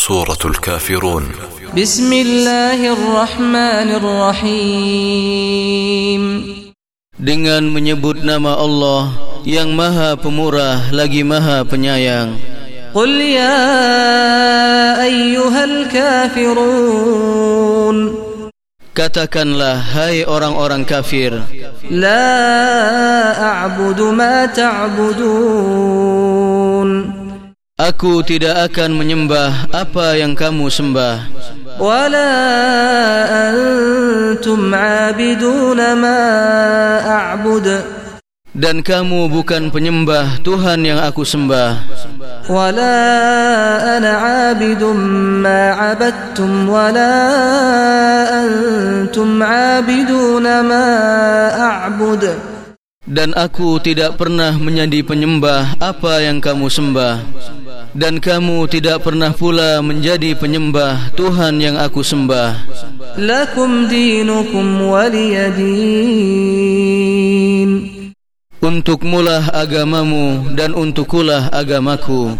سورة الكافرون بسم الله الرحمن الرحيم Dengan menyebut nama Allah yang maha pemurah lagi maha penyayang قل يا أيها الكافرون Katakanlah hai orang-orang kafir لا أعبد ما تعبدون Aku tidak akan menyembah apa yang kamu sembah Wala antum abidun ma a'bud dan kamu bukan penyembah Tuhan yang aku sembah. Wala ana abidum ma abadtum wala antum abidun ma a'bud. Dan aku tidak pernah menjadi penyembah apa yang kamu sembah dan kamu tidak pernah pula menjadi penyembah Tuhan yang aku sembah. Lakum dinukum waliyadin untukmulah agamamu dan untukulah agamaku.